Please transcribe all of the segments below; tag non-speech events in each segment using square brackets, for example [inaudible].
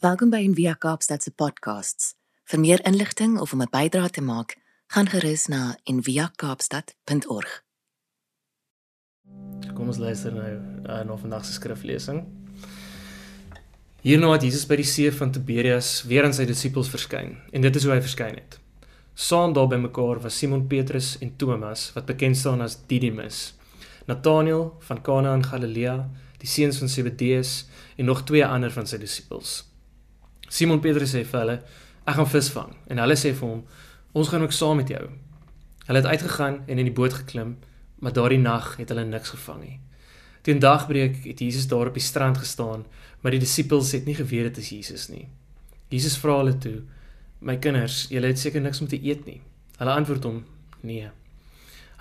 Welkom by Envia Kaapstad se podcasts. Vir meer inligting of om 'n bydrae te maak, gaan gerus na enviakaapstad.org. Kom ons luister nou uh, na vandag se skriflesing. Hierna het Jesus by die see van Tiberias weer aan sy disippels verskyn en dit is hoe hy verskyn het. Saam daar bymekaar was Simon Petrus en Thomas wat bekend staan as Didymus, Nathanael van Kana in Galilea, die seuns van Zebedeus en nog twee ander van sy disippels. Simon Petrus sê vir hulle: "Ek gaan visvang." En hulle sê vir hom: "Ons gaan ook saam met jou." Hulle het uitgegaan en in die boot geklim, maar daardie nag het hulle niks gevang nie. Teen dagbreek het Jesus daar op die strand gestaan, maar die disippels het nie geweet dit is Jesus nie. Jesus vra hulle toe: "My kinders, julle het seker niks om te eet nie." Hulle antwoord hom: "Nee."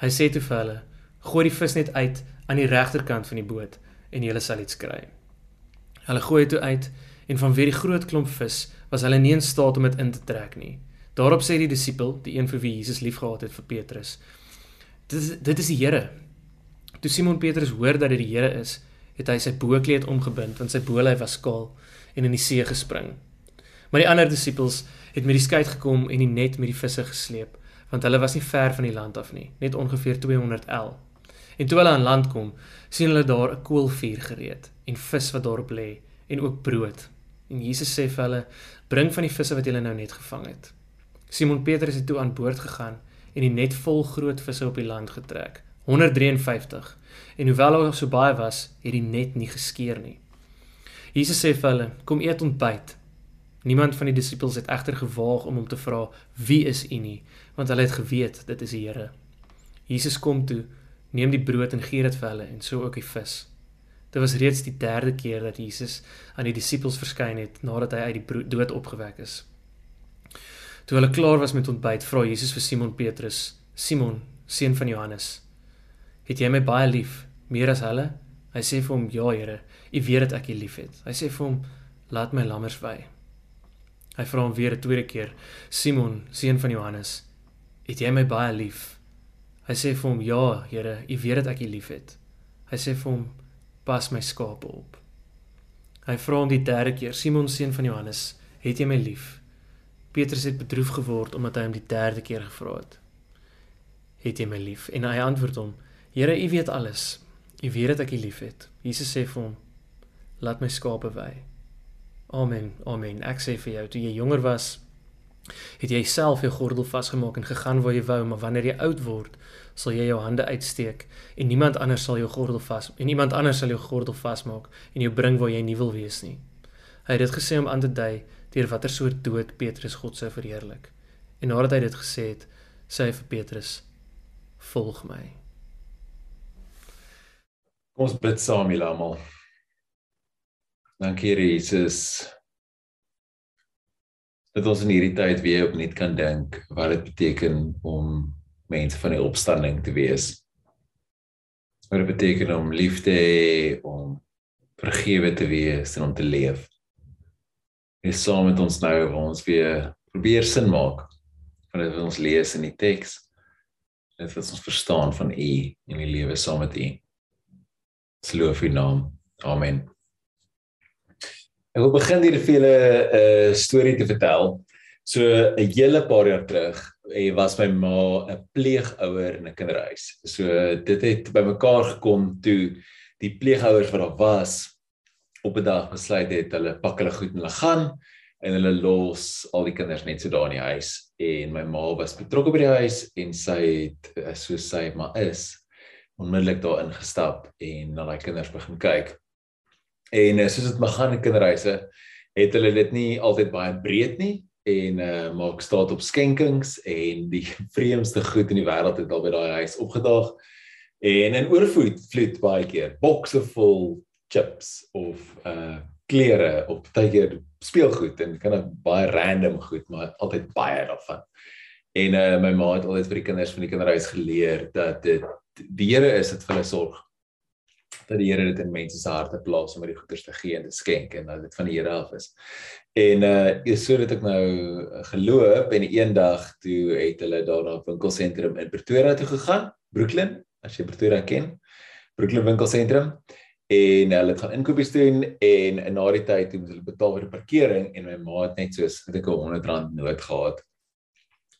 Hy sê toe vir hulle: "Gooi die vis net uit aan die regterkant van die boot en julle sal iets kry." Hulle gooi dit uit en vanweer die groot klomp vis was hulle nie in staat om dit in te trek nie. Daarop sê die disipel, die een vir wie Jesus liefgehad het vir Petrus: "Dit is dit is die Here." Toe Simon Petrus hoor dat dit die Here is, het hy sy boekleed omgebind want sy bolyf was skaal en in die see gespring. Maar die ander disippels het met die skei gekom en die net met die visse gesleep, want hulle was nie ver van die land af nie, net ongeveer 200 el. En toe hulle aan land kom, sien hulle daar 'n koolvuur gereed en vis wat daarop lê en ook brood. En Jesus sê vir hulle: "Bring van die visse wat julle nou net gevang het." Simon Petrus het toe aan boord gegaan en die net vol groot visse op die land getrek, 153. En hoewel daar so baie was, het die net nie geskeur nie. Jesus sê vir hulle: "Kom eet ontbyt." Niemand van die disippels het egter gewaag om hom te vra: "Wie is u nie?" want hulle het geweet dit is die Here. Jesus kom toe, neem die brood en gee dit vir hulle en so ook die vis. Dit was reeds die derde keer dat Jesus aan die disippels verskyn het nadat hy uit die dood opgewek is. Toe hulle klaar was met ontbyt, vra Jesus vir Simon Petrus: "Simon, seun van Johannes, het jy my baie lief, meer as hulle?" Hy sê vir hom: "Ja, Here, U weet dat ek U liefhet." Hy sê vir hom: "Laat my lammers wei." Hy vra hom weer 'n tweede keer: "Simon, seun van Johannes, het jy my baie lief?" Hy sê vir hom: "Ja, Here, U weet dat ek U liefhet." Hy sê vir hom: pas my skape op. Hy vra hom die derde keer: Simon seun van Johannes, het jy my lief? Petrus het bedroef geword omdat hy hom die derde keer gevra het. Het jy my lief? En hy antwoord hom: Here, U weet alles. U weet dat ek U liefhet. Jesus sê vir hom: Laat my skape wei. Amen. Amen. Ek sê vir jou, toe jy jonger was, het jy self jou gordel vasgemaak en gegaan waar jy wou, maar wanneer jy oud word, sal jy jou hande uitsteek en niemand anders sal jou gordel vas en niemand anders sal jou gordel vasmaak en jou bring waar jy nie wil wees nie. Hy het dit gesê om aan te dui deur watter soort dood Petrus God sou verheerlik. En nadat hy dit gesê het, sê hy vir Petrus: "Volg my." Kom ons bid saam julle almal. Dankie Jesus. Dat ons in hierdie tyd weer opnuut kan dink wat dit beteken om mense van die opstanding te wees. Wat dit beteken om lief te hê, om vergewe te wees en om te leef. Is saam met ons nou waar ons weer probeer sin maak van dit wat ons lees in die teks. Dit wat ons verstaan van U en die lewe saam met U. Sloof U naam. Amen. Ek wil begin hier vir julle 'n uh, storie te vertel. So 'n hele paar jaar terug en was my ma 'n pleegouer in 'n kinderhuis. So dit het bymekaar gekom toe die pleegouers wat daar was op 'n dag besluit het hulle pak hulle goed en hulle gaan en hulle los al die kinders net so daar in die huis en my ma was betrokke by die huis en sy het eh, so sy maar is onmiddellik daar ingestap en na daai kinders begin kyk. En eh, soos dit maar gaan in kinderhuise het hulle dit nie altyd baie breed nie en uh maak staat op skenkings en die [laughs] vreemdste goed in die wêreld het al by daai huis opgedaag. En in oorvloed vloed baie keer bokse vol chips of uh klere of baie keer speelgoed en kan 'n baie random goed, maar altyd baie daarvan. En uh my ma het altyd vir die kinders van die kinderhuis geleer dat dit die Here is dit vir hulle sorg dat die Here dit in mense se harte plaas om die goeders te gee en te skenk en dat dit van die Here af is. En uh so het ek nou geloop en eendag toe het hulle daar na winkelsentrum in Pretoria toe gegaan, Brooklyn, as jy Pretoria ken. Brooklyn winkelsentrum. en hulle het gaan inkopies doen en in na die tyd moet hulle betaal vir die parkering en my ma het net soos het ek 'n 100 rand nood gehad.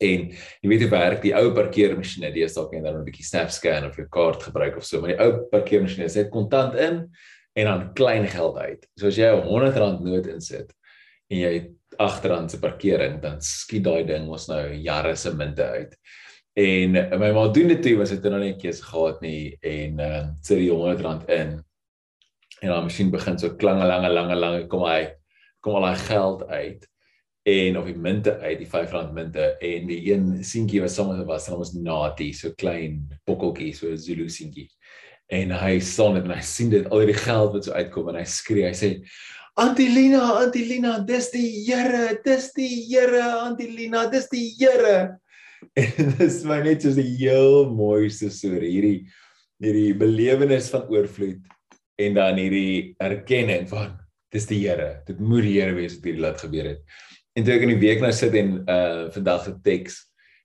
En jy weet hoe werk die ou parkeermasjiene, dis dalk net dan 'n bietjie snap scan of jou kaart gebruik of so, maar die ou parkeermasjiene sê kontant in en dan klein geld uit. So as jy 'n 100 rand nood insit en jy agteraan se parkering, dan skiet daai ding ons nou jare se munte uit. En my ma doen dit toe was dit nou net 'n keer gehad nie en uh sit die 100 rand in en dan masjien begin so klange lange lange lange kom hy kom al daai geld uit en of die munte uit die 5 rand munte en die een seentjie wat sommer was en ons naughty so klein pokkeltjie so Zulu seentjie en hy dit en hy sien dit al die geld wat so uitkom en hy skree hy sê Antilina Antilina dis die Here dis die Here Antilina dis die Here [laughs] en dis my net so 'n heel mooiste storie hierdie hierdie belewenis van oorvloed en dan hierdie erkenning van dis die Here. Dit moet die Here wees wat hierdie laat gebeur het. En toe ek in die week nou sit en uh vandag se teks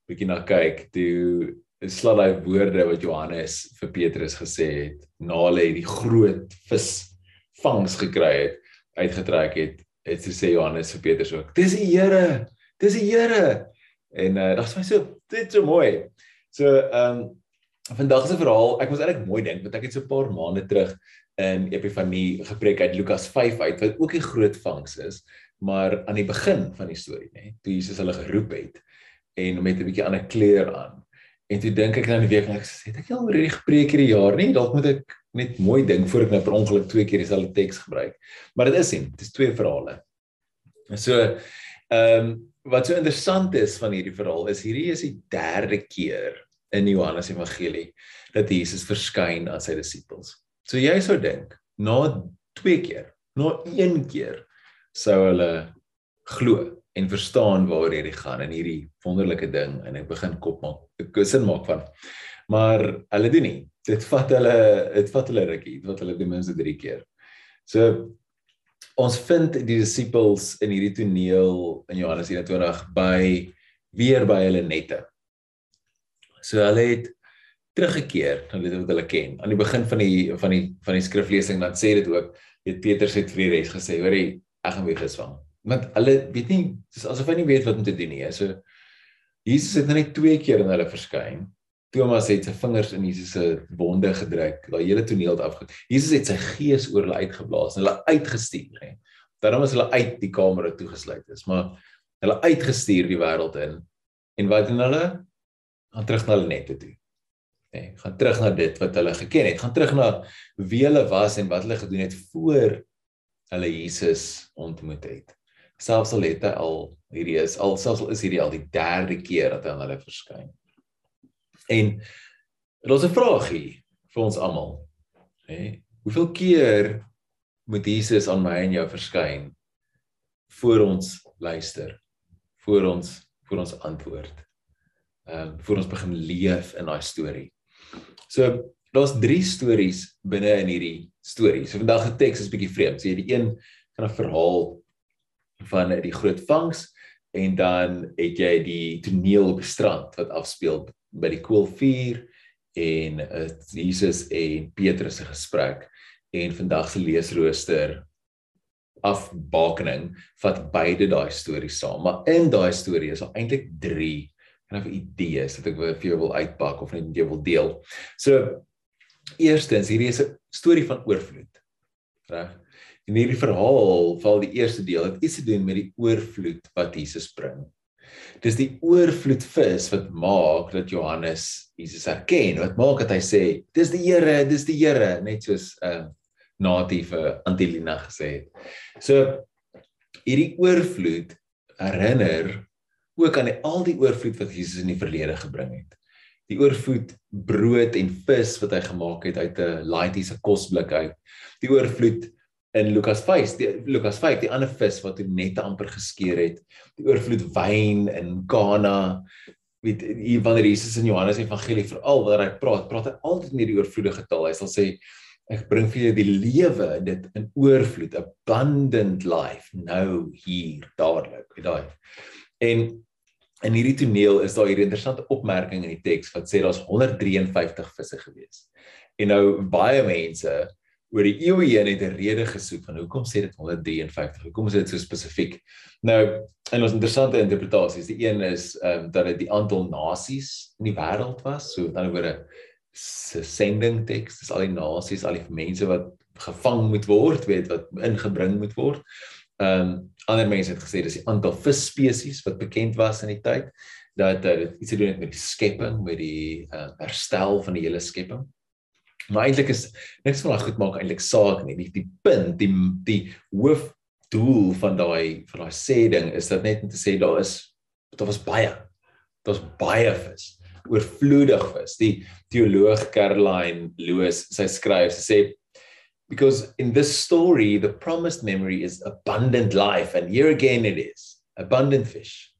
bietjie na kyk, toe slaat daai woorde wat Johannes vir Petrus gesê het, na hulle hierdie groot vis vangs gekry het, uitgetrek het, het sy sê Johannes vir Petrus ook, dis die Here. Dis die Here. En uh dit was my so dit so mooi. So um vandag se verhaal, ek moes eintlik mooi dink want ek het so 'n paar maande terug in Epifanie gepreek uit Lukas 5 uit wat ook 'n groot vangs is, maar aan die begin van die storie, nê, toe Jesus hulle geroep het en met 'n bietjie ander kleur aan. En toe dink ek nou die week en ek sê, het ek al oor hierdie gepreek hierdie jaar nie? Dalk moet ek net mooi ding voor ek nou per ongeluk twee keer dieselfde teks gebruik. Maar dit is nie, dit is twee verhale. So, ehm um, wat so interessant is van hierdie verhaal is hierdie is die derde keer in Johannes Evangelie dat Jesus verskyn aan sy disippels. So jy sou dink na twee keer, na een keer sou hulle glo en verstaan waar hierdie gaan en hierdie wonderlike ding en ek begin kop maak, ek sin maak van. Maar hulle doen nie. Dit vat hulle dit vat hulle rukkie, wat hulle ten minste 3 keer. So ons vind die disippels in hierdie toneel in Johannes 21 by weer by hulle nette. So hulle het teruggekeer na dit wat hulle ken. Aan die begin van die van die van die skriflesing dan sê dit ook, weet Petrus het vir die res gesê, hoor jy, ek gaan weer visvang. Want hulle weet nie, dis asof hy nie weet wat om te doen nie. So Jesus het net twee keer aan hulle verskyn. Thomas het sy vingers in Jesus se wonde gedruk. Daai hele toneel het afge. Jesus het sy gees oor hulle uitgeblaas en hulle uitgestuur, hè. Daarom is hulle uit die kamer toegesluit is, maar hulle uitgestuur die wêreld in. En wat doen hulle? Gaan terug na hulle nette toe nê. Nee, gaan terug na dit wat hulle geken het. Gaan terug na wie hulle was en wat hulle gedoen het voor hulle Jesus ontmoet het. Selfs al het hy al hierdie is al selfs al is hierdie al die derde keer dat hy aan hulle verskyn. En daar's 'n vraagie vir ons almal. Nê? Hoeveel keer moet Jesus aan my en jou verskyn voor ons luister? Voor ons voor ons antwoord. Ehm uh, voor ons begin leef in daai storie. So daar's drie stories binne in hierdie storie. So vandag se teks is bietjie vreemd. So jy die een van 'n verhaal van die groot vangs en dan het jy die toneel op die strand wat afspeel by die koelvuur en uh, Jesus en Petrus se gesprek en vandag se leesrooster afbakening vat beide daai stories saam. Maar in daai storie is daar eintlik 3 kind of idees wat ek vir jou wil uitpak of net jou wil deel. So eerstens, hierdie is 'n storie van oorvloed. Reg? En hierdie verhaal, val die eerste deel, het iets te doen met die oorvloed wat Jesus bring. Dis die oorvloed vis wat maak dat Johannes Jesus erken, wat maak dat hy sê, dis die Here, dis die Here, net soos uh, natiewe Antilina gesê het. So hierdie oorvloed herinner ook aan die, al die oorvloed wat Jesus in die verlede gebring het. Die oorvloed brood en vis wat hy gemaak het uit 'n laaitiese kosblik uit. Die oorvloed in Lukas 5, die Lukas 5, die ander vis wat hy net amper geskeur het. Die oorvloed wyn in Kana. Weet hier wanneer Jesus in Johannes Evangelie veral wanneer hy praat, praat hy altyd met die oorvloedige taal. Hy sal sê ek bring vir jou die lewe dit in oorvloed, abundant life nou hier dadelik. Weet daai. En in hierdie toneel is daar hierdie interessante opmerking in die teks wat sê daar's 153 visse gewees. En nou baie mense oor die eeue heen het 'n rede gesoek van hoekom sê dit 153? Hoekom is dit so spesifiek? Nou, en ons interessante interpretasies. Die een is ehm um, dat dit die aantal nasies in die wêreld was. So met ander woorde se sending teks, dis al die nasies, al die mense wat gevang moet word, weet wat ingebring moet word. Ehm um, ander mense het gesê dis die aantal visspesies wat bekend was in die tyd dat dit uh, iets te doen het met die skepping, met die uh, herstel van die hele skepping. Maar eintlik is niks van daai goed maak eintlik saak nie. Die, die punt, die die hoofdoel van daai van daai sê ding is dat net om te sê daar is daar was baie. Daar was baie vis, oorvloedig vis. Die teoloog Caroline Lewis, sy skryf, sy sê because in this story the promised memory is abundant life and here again it is abundant fish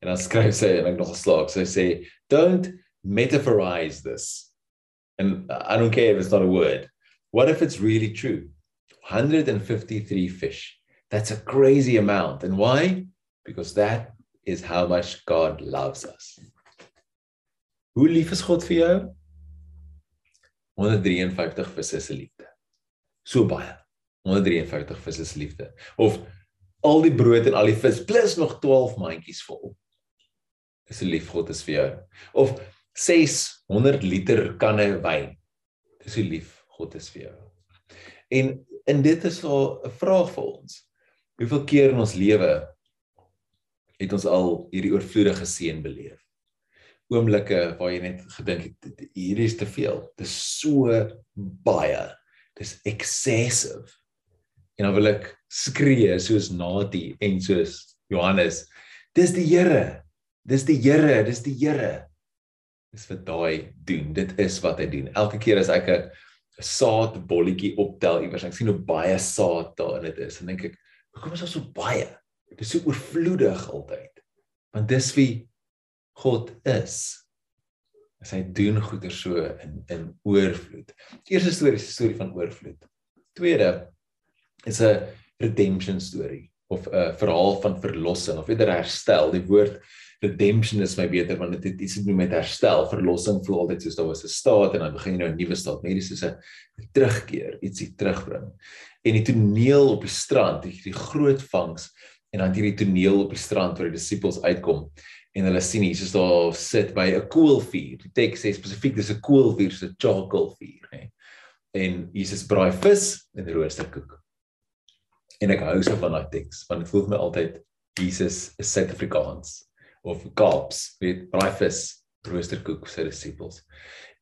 and i skryf sê en ek nog geslaag so sê don't metaphorize this and i don't care if it's not a word. What if it's really true? 153 fish. That's a crazy amount. And why? Because that is how much god loves us. Hoe lief is god vir jou? 153 visse se liefde. So baie. 153 visse se liefde. Of al die brood en al die vis plus nog 12 mandjies vol is 'n lief God is vir jou. Of 600 liter kanne wyn dis hoe lief God is vir jou en in dit is 'n vraag vir ons hoeveel keer in ons lewe het ons al hierdie oorvloedige seën beleef oomblikke waar jy net gedink het hierdie is te veel dis so baie dis excessive. En dan wil ek skree soos Nati en soos Johannes. Dis die Here. Dis die Here, dis die Here. Dis wat daai doen. Dit is wat hy doen. Elke keer as ek 'n saadbolletjie optel iewers, ek sien hoe baie saad daarin dit is, dan dink ek, hoekom is daar so baie? Dit is so oorvloedig altyd. Want dis wie God is as hy doen goeder so in in oorvloed. Die eerste storie is 'n storie van oorvloed. Tweede is 'n redemption storie of 'n verhaal van verlossing of eerder herstel. Die woord redemption is my beter want dit het iets te doen met herstel. Verlossing voel altyd soos daar was 'n staat en dan begin jy nou 'n nuwe staat. Nee, dis soos 'n terugkeer, ietsie terugbring. En die toneel op die strand, die, die groot vangs en dan hierdie toneel op die strand waar die disippels uitkom en hulle sien Jesus daar sit by 'n koolvuur. Die teks sê spesifiek dis 'n koolvuur, so 'n charcoal vuur, hè. En Jesus braai vis en roosterkoek. En ek hou so van daai teks, want dit voel vir my altyd Jesus is Suid-Afrikaans of Kaaps, weet, braai vis, roosterkoek vir sy disippels.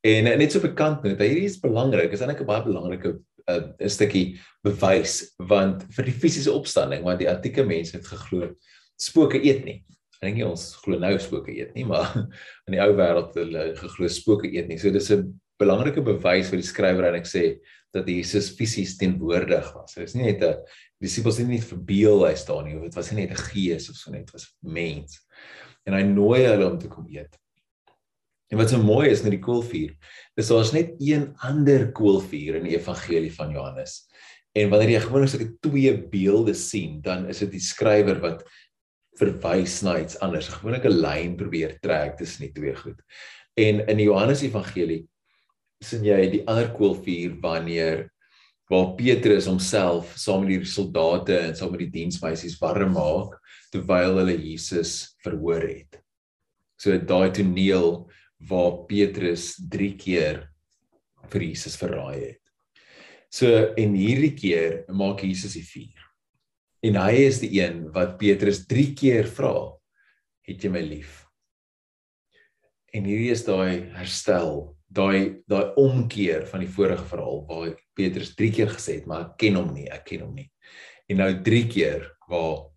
En net so bekend net, hierdie is belangrik, is eintlik 'n baie belangrike 'n uh, 'n stukkie bewys want vir die fisiese opstanding want die antieke mense het geglo spooke eet nie ek dink nie ons glo nou spooke eet nie, maar [laughs] in die ou wêreld hulle geglo spooke eet nie. So dis 'n belangrike bewys vir die skrywer en ek sê dat Jesus fisies teenwoordig was. Dit is nie net 'n disippels het nie verbeel hy staan nie, dit was nie net 'n gees of so net, dit was mens. En hy nooi hulle om te kom eet. En wat so mooi is met die koolvuur, dis daar's net een ander koolvuur in die evangelie van Johannes. En wanneer jy gewoonlik sulke twee beelde sien, dan is dit die skrywer wat verwys na iets anders. Gewoonlik 'n lyn probeer trek tussen die twee goed. En in die Johannes Evangelie sien jy die ander koolvuur wanneer waar Petrus homself saam met die soldate en saam met die diensmeisies warm maak terwyl hulle Jesus verhoor het. So daai toneel waar Petrus 3 keer vir Jesus verraai het. So en hierdie keer maak Jesus die vuur. En hy is die een wat Petrus 3 keer vra, "Het jy my lief?" En hierdie is daai herstel, daai daai omkeer van die vorige verhaal waar Petrus 3 keer gesê het, "Maar ek ken hom nie, ek ken hom nie." En nou 3 keer waar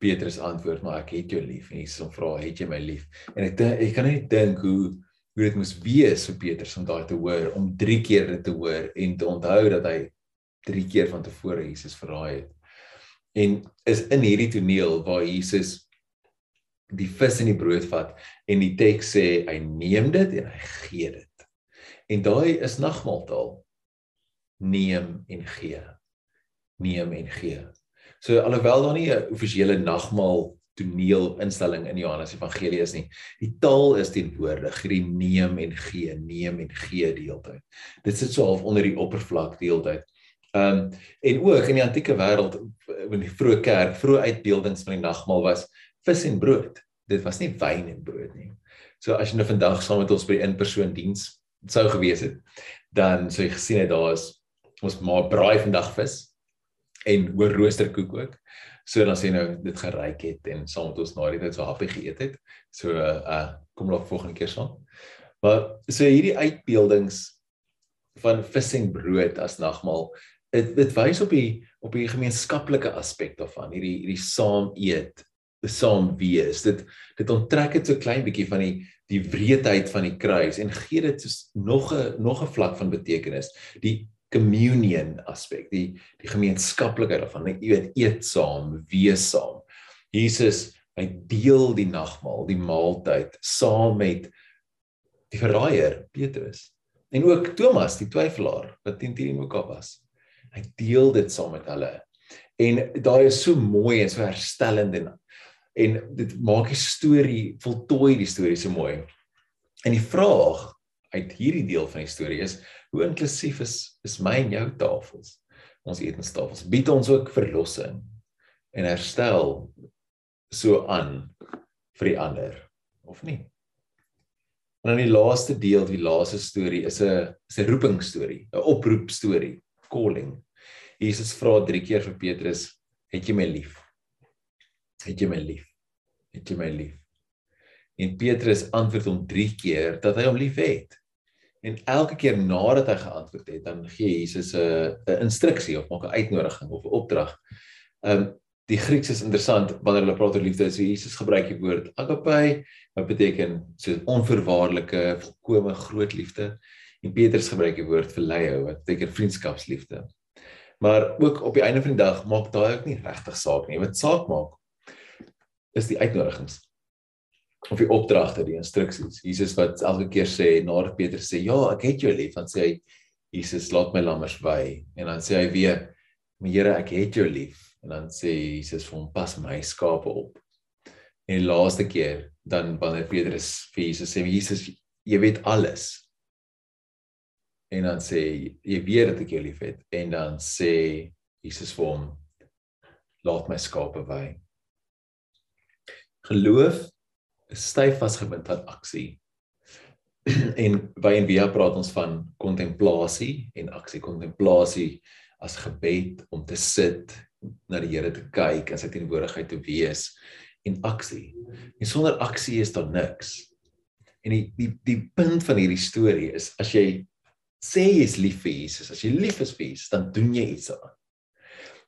Petrus antwoord, "Maar ek het jou lief." En Jesus hom vra, "Het jy my lief?" En ek ek kan net dink hoe hoe dit moes wees vir Petrus om daai te hoor, om 3 keer dit te hoor en te onthou dat hy 3 keer van tevore Jesus verraai het en is in hierdie toneel waar Jesus die vis en die brood vat en die teks sê hy neem dit en hy gee dit. En daai is nagmaaltaal. Neem en gee. Neem en gee. So alhoewel daar nie 'n offisiële nagmaal toneelinstelling in Johannes Evangelie is nie. Die taal is teenwoordig, hierdie neem en gee, neem en gee die hele tyd. Dit sit so half onder die oppervlak die hele tyd. Ehm um, en ook in die antieke wêreld in die vroeë kerk, vroeë uitbeeldings van die nagmaal was vis en brood. Dit was nie wyn en brood nie. So as jy nou vandag saam met ons by in-persoon diens sou gewees het, dan sou jy gesien het daar is ons maar braai vandag vis en hoor roosterkoek ook. So dan sê nou dit geryk het en saam met ons na die tyd so happy geëet het. So uh kom nog volgende keer saam. Maar so hierdie uitbeeldings van vis en brood as nagmaal dit dit wys op die op die gemeenskaplike aspek daarvan hierdie hierdie saam eet saam wees dit dit onttrek dit so klein bietjie van die die wreedheid van die kruis en gee dit soos nog 'n nog 'n vlak van betekenis die communion aspek die die gemeenskaplikheid daarvan jy weet eet saam wees saam Jesus hy deel die nagmaal die maaltyd saam met die verraaier Petrus en ook Thomas die twyfelaar wat teen teen mekaar was Hy deel dit saam met hulle. En daai is so mooi en so herstellend en en dit maak die storie voltooi die storie so mooi. En die vraag uit hierdie deel van die storie is hoe inklusief is is my en jou tafels? Ons etenstafels bied ons ook verlossing en herstel so aan vir die ander of nie? En dan die laaste deel, die laaste storie is 'n is 'n roeping storie, 'n oproep storie calling. Jesus vra drie keer vir Petrus, "Het jy my lief? Het jy my lief? Het jy my lief?" En Petrus antwoord hom drie keer dat hy hom liefhet. En elke keer nadat hy geantwoord het, dan gee Jesus 'n 'n instruksie of maak 'n uitnodiging of 'n opdrag. Um die Grieks is interessant wanneer hulle praat oor liefde. So Jesus gebruik die woord agape wat beteken so onvoorwaardelike, volkomme groot liefde. En Petrus gebruik die woord phileo wat beteken vriendskapsliefde. Maar ook op die einde van die dag maak daai ook nie regtig saak nie. Wat saak maak is die uitnodigings of die opdragte, die instruksies. Jesus wat elke keer sê nadat Petrus sê ja, ek het jou lief, dan sê hy Jesus laat my lammers wy en dan sê hy weer my Here, ek het jou lief en dan sê Jesus vir hom pas my skape op. En die laaste keer dan wanneer Petrus vir Jesus sê Jesus jy weet alles en dan sê jy weet dat ek jou liefhet en dan sê Jesus vir hom laat my skape wy. Geloof styf vasgebind aan aksie. [clears throat] en by en via praat ons van kontemplasie en aksie. Kontemplasie as gebed om te sit na die Here te kyk en sy teenwoordigheid te wees en aksie. En sonder aksie is daar niks. En die die die punt van hierdie storie is as jy sê jy is lief vir Jesus, as jy lief is vir Jesus, dan doen jy iets daaraan.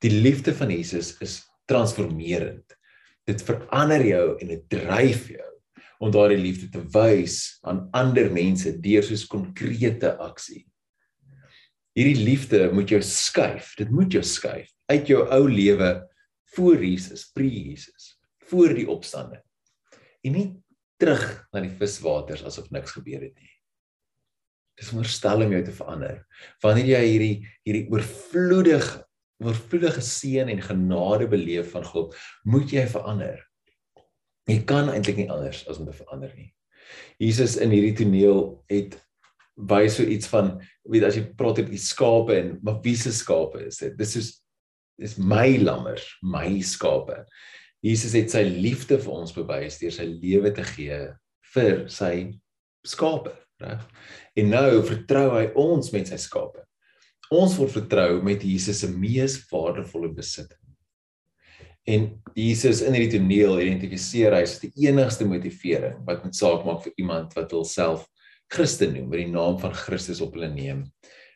Die liefde van Jesus is transformerend. Dit verander jou en dit dryf jou om daardie liefde te wys aan ander mense deur soos konkrete aksie. Hierdie liefde moet jou skuif, dit moet jou skuif uit jou ou lewe voor Jesus, pre-Jesus, voor die opstanding. En nie terug na die viswaters asof niks gebeur het nie. Dis veronderstel om jou te verander. Wanneer jy hierdie hierdie oorvloedige oorvloedige seën en genade beleef van God, moet jy verander. Jy kan eintlik nie anders as om te verander nie. Jesus in hierdie toneel het wys so iets van weet as jy praat oor die skape en maar wie se skape is dit? Dis is dis my lammers, my skape. Jesus het sy liefde vir ons bewys deur sy lewe te gee vir sy skape reg? En nou vertrou hy ons met sy skape. Ons word vertrou met Jesus se mees waardevolle besittings. En Jesus in hierdie toneel identifiseer hy as die enigste motivering wat met saak maak vir iemand wat homself Christen noem, met die naam van Christus op hulle neem,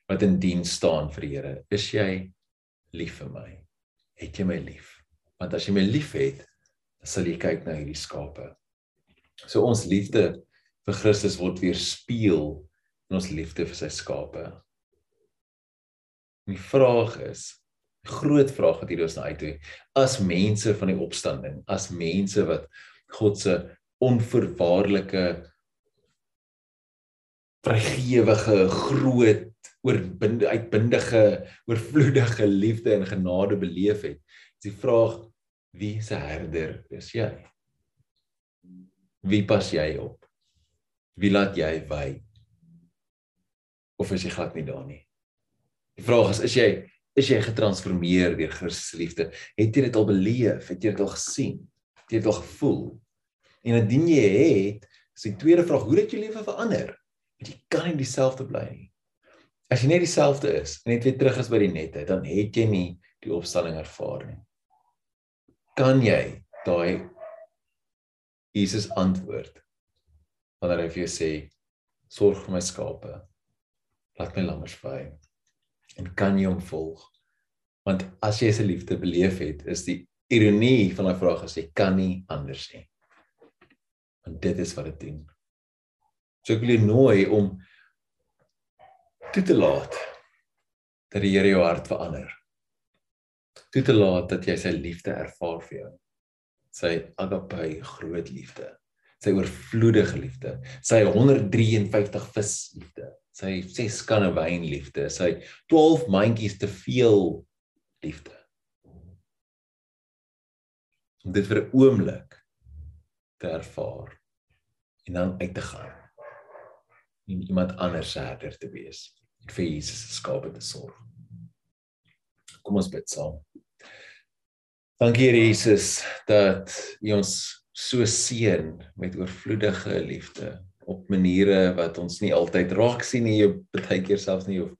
wat in diens staan vir die Here. Is jy lief vir my? Het jy my lief? Want as jy my liefhet, dan sal jy kyk na hierdie skape. So ons liefde vir Christus word weer speel in ons liefde vir sy skape. Die vraag is, groot vraag wat hier ons na uittoe, as mense van die opstanding, as mense wat God se onverwaarlike vrygewige groot oorbinde uitbindige oorvloedige liefde en genade beleef het. Is die vraag Wie se herder is jy? Wie pas jy op? Wie laat jy wy? Of is jy glad nie daar nie? Die vraag is, is jy is jy getransformeer deur Christus se liefde? Het jy dit al beleef? Het jy dit al gesien? Het jy dit al gevoel? En indien jy het, is die tweede vraag, hoe het jou lewe verander? Want jy kan nie dieselfde bly nie. As jy net dieselfde is en net weer terug is by die nette, dan het jy nie die opstanding ervaar nie. Kan jy daai Jesus antwoord wanneer hy vir jou sê sorg vir my skape laat my lammers vy en kan jy hom volg. Want as jy sy liefde beleef het is die ironie van daai vraag as jy kan nie anders nie. Want dit is wat dit doen. So ek wil jou nooi om toe te laat dat die Here jou hart verander. Toe te laat dat jy sy liefde ervaar vir jou. Sy agape groot liefde sy oorvloedige liefde, sy 153 vis liefde, sy 6 kanne wyn liefde, sy 12 mandjies te veel liefde. Om dit vir 'n oomblik te ervaar en dan uit te gaan en iemand anders se herder te wees en vir Jesus se skape te sorg. Kom ons bid saam. Dankie Jesus dat U ons so seën met oorvloedige liefde op maniere wat ons nie altyd raak sien nie, baie keer selfs nie of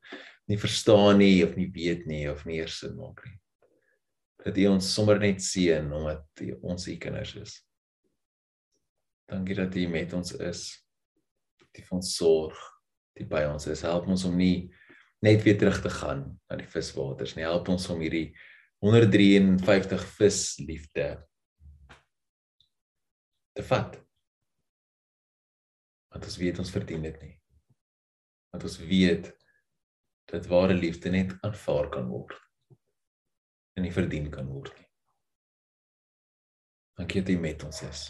nie verstaan nie of nie weet nie of nie eers sin maak nie. Dat U ons sommer net seën omdat die, ons U kinders is. Dankie dat U met ons is. Vir ons sorg, U by ons is. Help ons om nie net weer terug te gaan na die viswaters nie. Help ons om hierdie 153 vis liefde te vat. Want ons weet ons verdien dit nie. Want ons weet dat ware liefde net aanvaar kan word en nie verdien kan word nie. Dankie dat jy met ons is.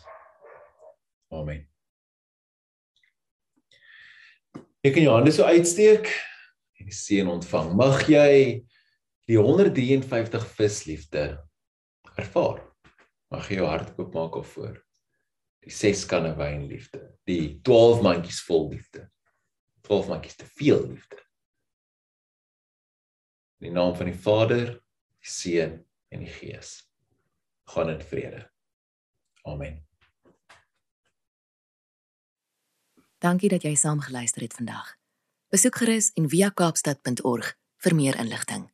Amen. Ek kan jou hande so uitsteek en die seën ontvang. Mag jy die 153 visliefde ervaar. Mag jy jou hart oopmaak op voor die 6 kanne wyn liefde, die 12 mandjies vol liefde. 12 mandjies te veel liefde. In die naam van die Vader, die Seun en die Gees. Gaan in vrede. Amen. Dankie dat jy saam geluister het vandag. Besoek gerus en via kaapstad.org vir meer inligting.